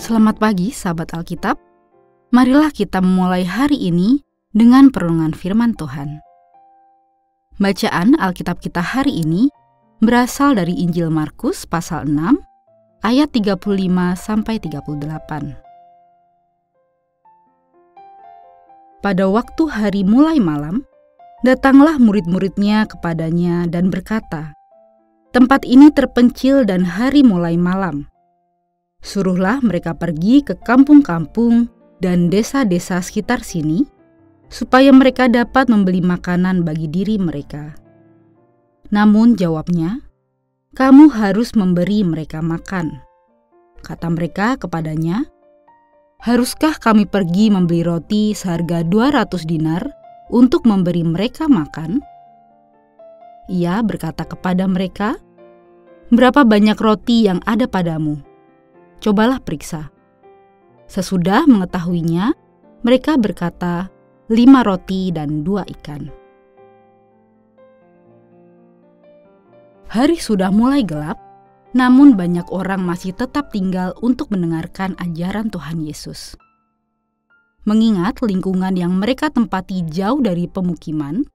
Selamat pagi, sahabat Alkitab. Marilah kita memulai hari ini dengan perenungan Firman Tuhan. Bacaan Alkitab kita hari ini berasal dari Injil Markus pasal 6 ayat 35 sampai 38. Pada waktu hari mulai malam, datanglah murid-muridnya kepadanya dan berkata, "Tempat ini terpencil dan hari mulai malam." Suruhlah mereka pergi ke kampung-kampung dan desa-desa sekitar sini, supaya mereka dapat membeli makanan bagi diri mereka. Namun jawabnya, kamu harus memberi mereka makan. Kata mereka kepadanya, Haruskah kami pergi membeli roti seharga 200 dinar untuk memberi mereka makan? Ia berkata kepada mereka, Berapa banyak roti yang ada padamu? cobalah periksa. Sesudah mengetahuinya, mereka berkata, lima roti dan dua ikan. Hari sudah mulai gelap, namun banyak orang masih tetap tinggal untuk mendengarkan ajaran Tuhan Yesus. Mengingat lingkungan yang mereka tempati jauh dari pemukiman,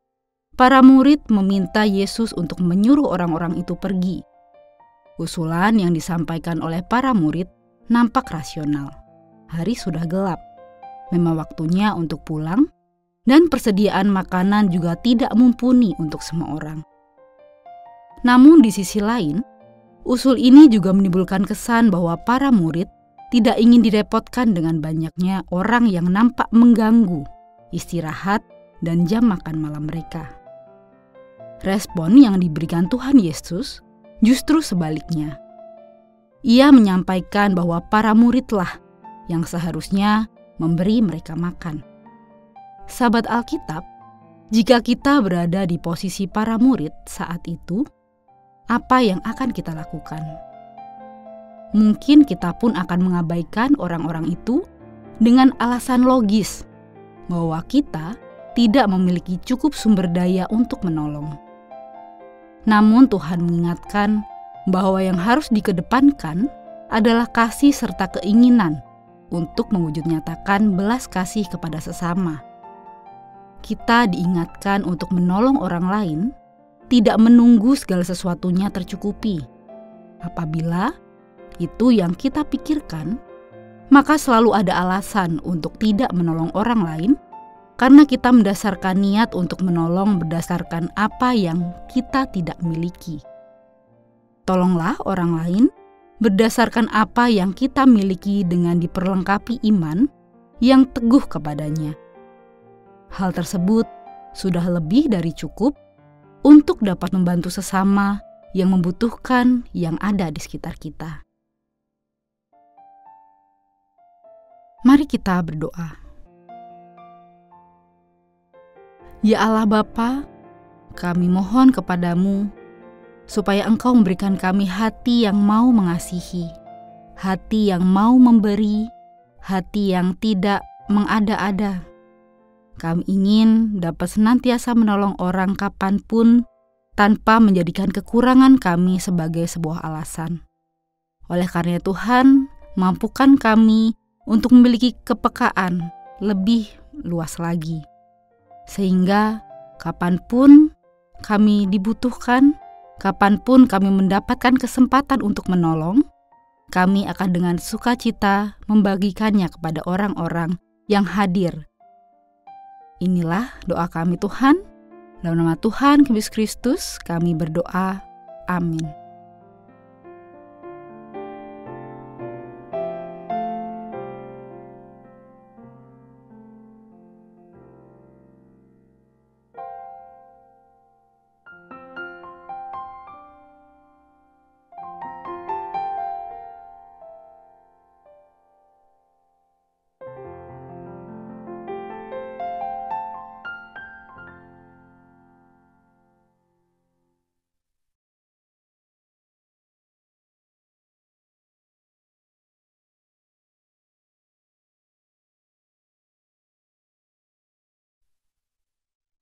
para murid meminta Yesus untuk menyuruh orang-orang itu pergi. Usulan yang disampaikan oleh para murid nampak rasional. Hari sudah gelap. Memang waktunya untuk pulang dan persediaan makanan juga tidak mumpuni untuk semua orang. Namun di sisi lain, usul ini juga menimbulkan kesan bahwa para murid tidak ingin direpotkan dengan banyaknya orang yang nampak mengganggu istirahat dan jam makan malam mereka. Respon yang diberikan Tuhan Yesus justru sebaliknya ia menyampaikan bahwa para muridlah yang seharusnya memberi mereka makan. Sahabat Alkitab, jika kita berada di posisi para murid saat itu, apa yang akan kita lakukan? Mungkin kita pun akan mengabaikan orang-orang itu dengan alasan logis bahwa kita tidak memiliki cukup sumber daya untuk menolong. Namun, Tuhan mengingatkan bahwa yang harus dikedepankan adalah kasih serta keinginan untuk mewujud nyatakan belas kasih kepada sesama. Kita diingatkan untuk menolong orang lain, tidak menunggu segala sesuatunya tercukupi. Apabila itu yang kita pikirkan, maka selalu ada alasan untuk tidak menolong orang lain karena kita mendasarkan niat untuk menolong berdasarkan apa yang kita tidak miliki. Tolonglah orang lain berdasarkan apa yang kita miliki dengan diperlengkapi iman yang teguh kepadanya. Hal tersebut sudah lebih dari cukup untuk dapat membantu sesama yang membutuhkan yang ada di sekitar kita. Mari kita berdoa. Ya Allah Bapa, kami mohon kepadamu supaya Engkau memberikan kami hati yang mau mengasihi, hati yang mau memberi, hati yang tidak mengada-ada. Kami ingin dapat senantiasa menolong orang kapan pun tanpa menjadikan kekurangan kami sebagai sebuah alasan. Oleh karena Tuhan, mampukan kami untuk memiliki kepekaan lebih luas lagi. Sehingga kapan pun kami dibutuhkan, Kapan pun kami mendapatkan kesempatan untuk menolong, kami akan dengan sukacita membagikannya kepada orang-orang yang hadir. Inilah doa kami Tuhan. Dalam nama Tuhan Yesus Kristus kami berdoa. Amin.